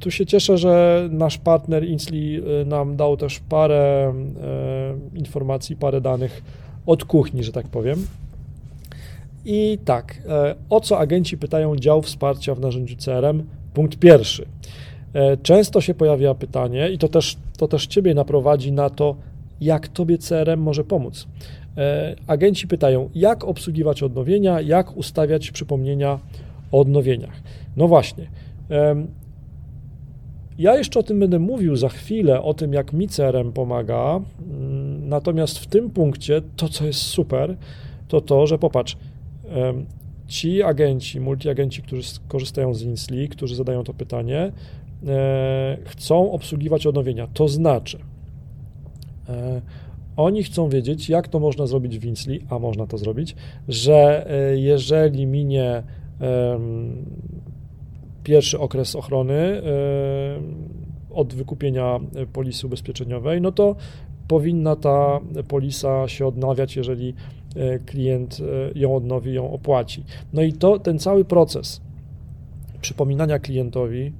tu się cieszę, że nasz partner Insli nam dał też parę informacji, parę danych od kuchni, że tak powiem. I tak, o co agenci pytają dział wsparcia w narzędziu CRM? Punkt pierwszy. Często się pojawia pytanie, i to też, to też Ciebie naprowadzi na to, jak Tobie CRM może pomóc. E, agenci pytają, jak obsługiwać odnowienia, jak ustawiać przypomnienia o odnowieniach. No właśnie. Ja jeszcze o tym będę mówił za chwilę, o tym, jak mi CRM pomaga. Mm, natomiast w tym punkcie to, co jest super, to to, że popatrz, ci agenci, multiagenci, którzy korzystają z Insli, którzy zadają to pytanie, e, chcą obsługiwać odnowienia. To znaczy, e, oni chcą wiedzieć, jak to można zrobić w Winsli, a można to zrobić, że e, jeżeli minie pierwszy okres ochrony od wykupienia polisy ubezpieczeniowej, no to powinna ta polisa się odnawiać, jeżeli e, klient e, ją odnowi, ją opłaci. No i to ten cały proces przypominania klientowi,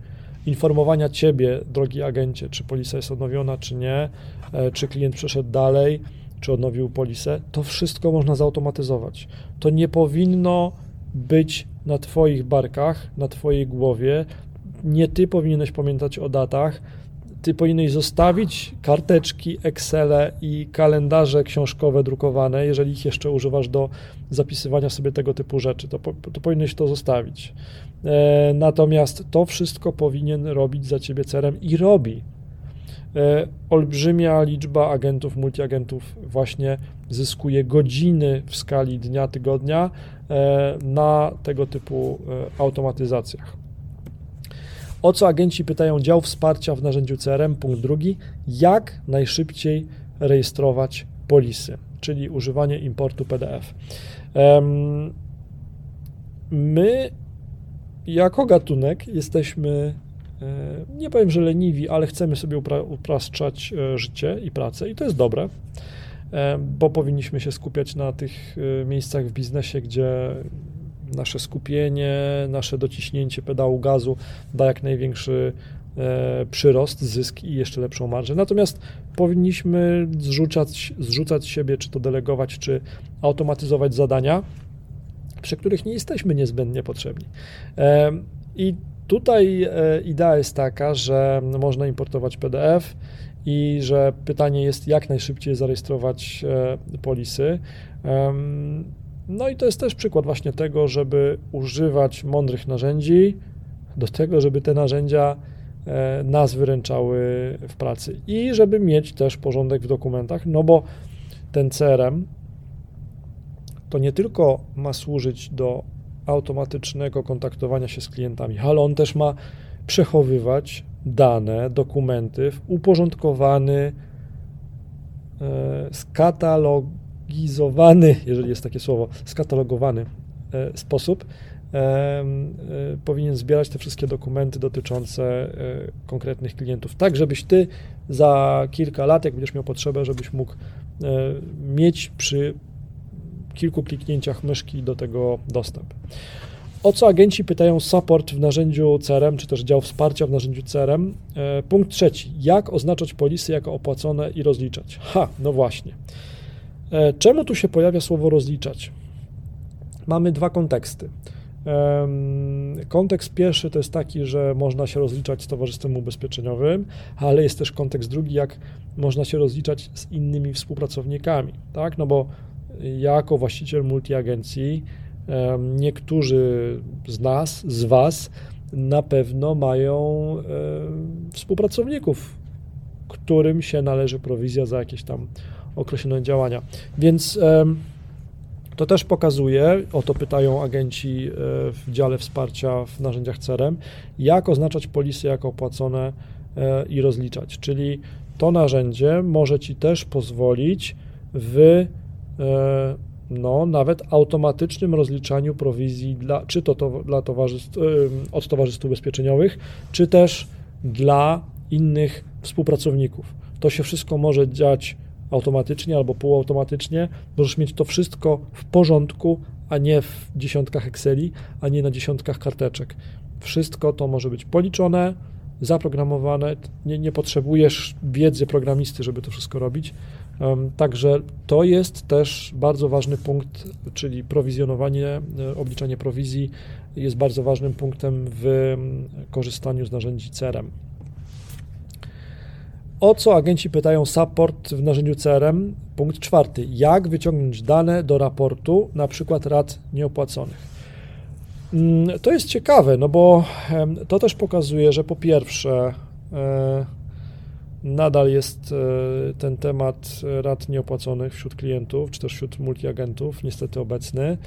informowania ciebie, drogi agencie, czy polisa jest odnowiona, czy nie, e, czy klient przeszedł dalej, czy odnowił polisę, to wszystko można zautomatyzować. To nie powinno być na Twoich barkach, na Twojej głowie. Nie Ty powinieneś pamiętać o datach, Ty powinieneś zostawić karteczki, Excele i kalendarze książkowe drukowane, jeżeli ich jeszcze używasz do zapisywania sobie tego typu rzeczy, to, to powinieneś to zostawić. E, natomiast to wszystko powinien robić za ciebie cerem i robi. E, olbrzymia liczba agentów, multiagentów właśnie zyskuje godziny w skali dnia, tygodnia na tego typu automatyzacjach. O co agenci pytają dział wsparcia w narzędziu CRM? Punkt drugi. Jak najszybciej rejestrować polisy, czyli używanie importu PDF. My jako gatunek jesteśmy, e, nie powiem, że leniwi, ale chcemy sobie upraszczać e, życie i pracę i to jest dobre, e, bo powinniśmy się skupiać na tych miejscach w biznesie, gdzie nasze skupienie, nasze dociśnięcie pedału gazu da jak największy przyrost, zysk i jeszcze lepszą marżę. Natomiast powinniśmy zrzucać, zrzucać siebie, czy to delegować, czy automatyzować zadania, przy których nie jesteśmy niezbędnie potrzebni. I tutaj e, idea jest taka, że można importować PDF i że pytanie jest, jak najszybciej zarejestrować e, polisy. No i to jest też przykład właśnie tego, żeby używać mądrych narzędzi do tego, żeby te narzędzia e, nas wyręczały w pracy i żeby mieć też porządek w dokumentach, no bo ten CRM to nie tylko ma służyć do automatycznego kontaktowania się z klientami, ale on też ma przechowywać dane, dokumenty w uporządkowany, e, skatalogizowany, jeżeli jest takie słowo, skatalogowany e, sposób. E, powinien zbierać te wszystkie dokumenty dotyczące konkretnych klientów, tak żebyś ty za kilka lat, jak będziesz miał potrzebę, żebyś mógł mieć przy kilku kliknięciach myszki do tego dostęp. O co agenci pytają support w narzędziu CRM, czy też dział wsparcia w narzędziu CRM? E, punkt trzeci. Jak oznaczać polisy jako opłacone i rozliczać? Ha, no właśnie. E, czemu tu się pojawia słowo rozliczać? Mamy dwa konteksty. Kontekst pierwszy to jest taki, że można się rozliczać z towarzystwem ubezpieczeniowym, ale jest też kontekst drugi, jak można się rozliczać z innymi współpracownikami, tak? No bo jako właściciel multiagencji, niektórzy z nas, z Was na pewno mają współpracowników, którym się należy prowizja za jakieś tam określone działania. Więc to też pokazuje, o to pytają agenci e, w dziale wsparcia w narzędziach CRM, jak oznaczać polisy jako opłacone e, i rozliczać. Czyli to narzędzie może Ci też pozwolić w no, nawet automatycznym rozliczaniu prowizji dla, czy to, to dla towarzystw, e, od towarzystw ubezpieczeniowych, czy też dla innych współpracowników. To się wszystko może dziać automatycznie albo półautomatycznie. Możesz mieć to wszystko w porządku, a nie w dziesiątkach Exceli, a nie na dziesiątkach karteczek. Wszystko to może być policzone, zaprogramowane, nie, nie potrzebujesz wiedzy programisty, żeby to wszystko robić. Także to jest też bardzo ważny punkt, czyli prowizjonowanie, e, obliczanie prowizji jest bardzo ważnym punktem w korzystaniu z narzędzi CRM. O co agenci pytają support w narzędziu CRM? Punkt czwarty. Jak wyciągnąć dane do raportu, na przykład rad nieopłaconych? Mm, to jest ciekawe, no bo to też pokazuje, że po pierwsze e, nadal jest e, ten temat rad nieopłaconych wśród klientów, czy też wśród multiagentów niestety obecny,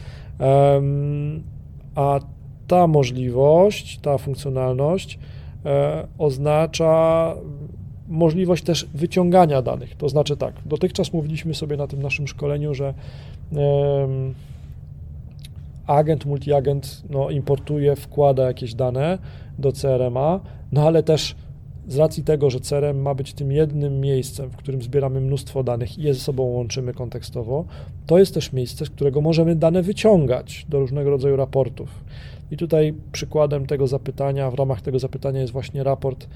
a ta możliwość, ta funkcjonalność e, oznacza możliwość też wyciągania danych. To znaczy tak, dotychczas mówiliśmy sobie na tym naszym szkoleniu, że agent, multiagent no, importuje, wkłada jakieś dane do CRM-a, no ale też z racji tego, że CRM ma być tym jednym miejscem, w którym zbieramy mnóstwo danych i je ze sobą łączymy kontekstowo, to jest też miejsce, z którego możemy dane wyciągać do różnego rodzaju raportów. I tutaj przykładem tego zapytania, w ramach tego zapytania jest właśnie raport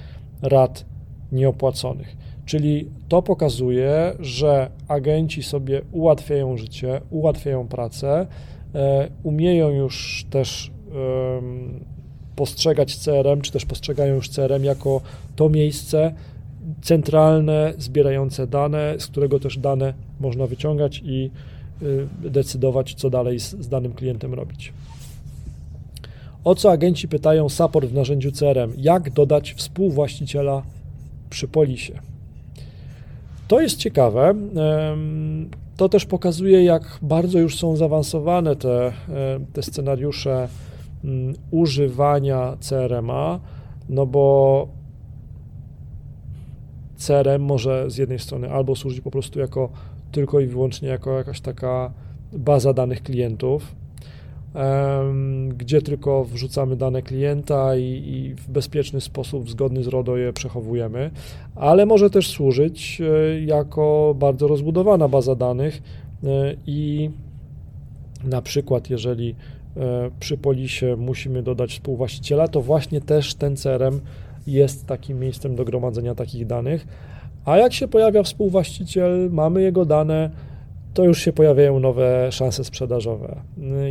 rad nieopłaconych. Czyli to pokazuje, że agenci sobie ułatwiają życie, ułatwiają pracę, e, umieją już też postrzegać CRM, czy też postrzegają już CRM jako to miejsce centralne, zbierające dane, z którego też dane można wyciągać i y, decydować, co dalej z, z danym klientem robić. O co agenci pytają support w narzędziu CRM? Jak dodać współwłaściciela przy polisie? To jest ciekawe. To też pokazuje, jak bardzo już są zaawansowane te, te scenariusze używania CRM-a, no bo CRM może z jednej strony albo służyć po prostu jako tylko i wyłącznie jako jakaś taka baza danych klientów, gdzie tylko wrzucamy dane klienta i, i, w bezpieczny sposób, zgodny z RODO je przechowujemy, ale może też służyć e, jako bardzo rozbudowana baza danych e, i na przykład, jeżeli przy polisie musimy dodać współwłaściciela, to właśnie też ten CRM jest takim miejscem do gromadzenia takich danych. A jak się pojawia współwłaściciel, mamy jego dane, to już się pojawiają nowe szanse sprzedażowe.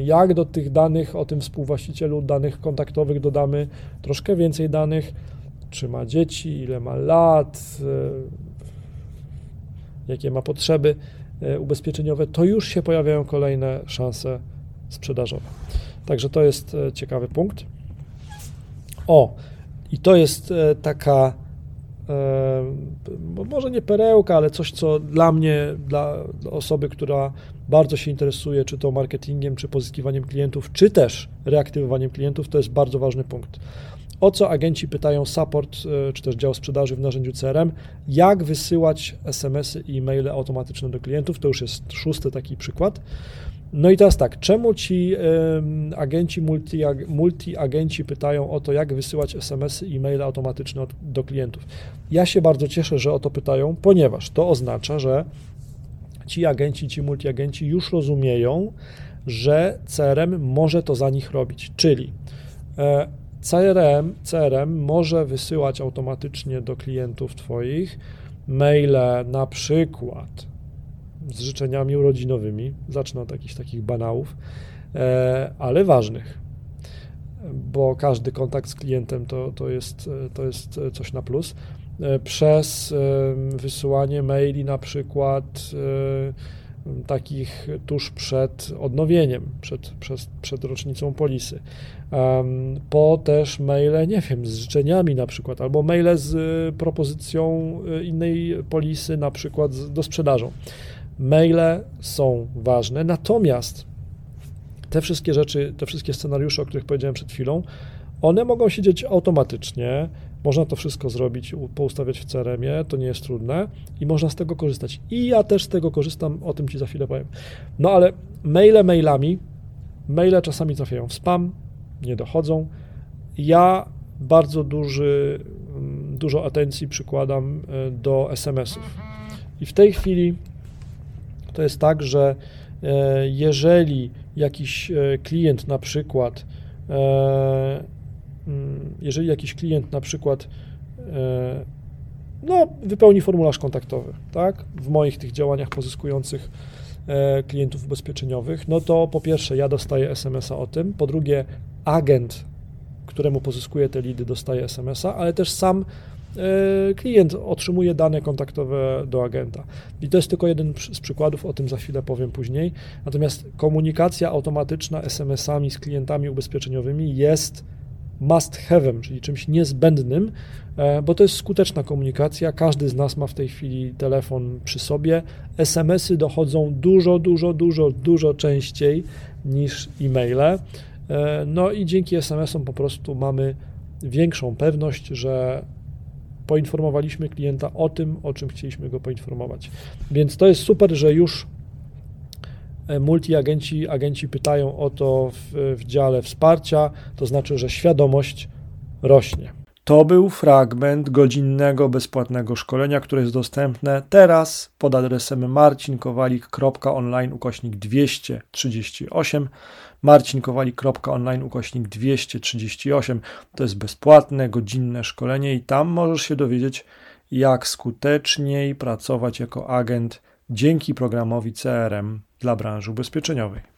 Jak do tych danych o tym współwłaścicielu, danych kontaktowych dodamy troszkę więcej danych, czy ma dzieci, ile ma lat, e, jakie ma potrzeby e, ubezpieczeniowe, to już się pojawiają kolejne szanse sprzedażowe. Także to jest e, ciekawy punkt. O, i to jest taka może nie perełka, ale coś, co dla mnie, dla osoby, która bardzo się interesuje, czy to marketingiem, czy pozyskiwaniem klientów, czy też reaktywowaniem klientów, to jest bardzo ważny punkt. O co agenci pytają support, e, czy też dział sprzedaży w narzędziu CRM, jak wysyłać SMS-y i e-maile automatyczne do klientów, to już jest szósty taki przykład. No i teraz tak, czemu ci y, agenci, multi, multi agenci pytają o to, jak wysyłać SMS-y i maile automatyczne do klientów? Ja się bardzo cieszę, że o to pytają, ponieważ to oznacza, że ci agenci, ci multiagenci już rozumieją, że CRM może to za nich robić. Czyli e, CRM, CRM może wysyłać automatycznie do klientów Twoich maile na przykład z życzeniami urodzinowymi. Zacznę od jakichś takich banałów, e, ale ważnych, bo każdy kontakt z klientem to, to, jest, to jest coś na plus. E, przez wysyłanie maili na przykład e, takich tuż przed odnowieniem, przed, przed, przed rocznicą polisy. Po też maile, nie wiem, z życzeniami na przykład, albo maile z propozycją innej polisy, na przykład do sprzedażą. Maile są ważne, natomiast te wszystkie rzeczy, te wszystkie scenariusze, o których powiedziałem przed chwilą, one mogą się dziać automatycznie. Można to wszystko zrobić, poustawiać w CRM-ie, to nie jest trudne i można z tego korzystać. I ja też z tego korzystam, o tym Ci za chwilę powiem. No ale maile mailami, maile czasami trafiają w spam, nie dochodzą. Ja bardzo duży, mm, dużo atencji przykładam e, do SMS-ów. I w tej chwili to jest tak, że e, jeżeli jakiś e, klient na przykład, e, mm, jeżeli jakiś klient na przykład no, wypełni formularz kontaktowy, tak? W moich tych działaniach pozyskujących klientów ubezpieczeniowych, no to po pierwsze ja dostaję SMS-a o tym, po drugie agent, któremu pozyskuję te lidy, dostaje SMS-a, ale też sam E, klient otrzymuje dane kontaktowe do agenta. I to jest tylko jeden z przykładów, o tym za chwilę powiem później. Natomiast komunikacja automatyczna SMS-ami z klientami ubezpieczeniowymi jest must have'em, czyli czymś niezbędnym, e, bo to jest skuteczna komunikacja. Każdy z nas ma w tej chwili telefon przy sobie. SMS-y dochodzą dużo, dużo, dużo, dużo częściej niż e-maile. E, no i dzięki SMS-om po prostu mamy większą pewność, że poinformowaliśmy klienta o tym, o czym chcieliśmy go poinformować. Więc to jest super, że już e, multiagenci agenci pytają o to w, w dziale wsparcia, to znaczy, że świadomość rośnie. To był fragment godzinnego bezpłatnego szkolenia, które jest dostępne teraz pod adresem marcinkowalik.online ukośnik 238 marcinkowalik.online ukośnik 238. To jest bezpłatne, godzinne szkolenie i tam możesz się dowiedzieć, jak skuteczniej pracować jako agent dzięki programowi CRM dla branży ubezpieczeniowej.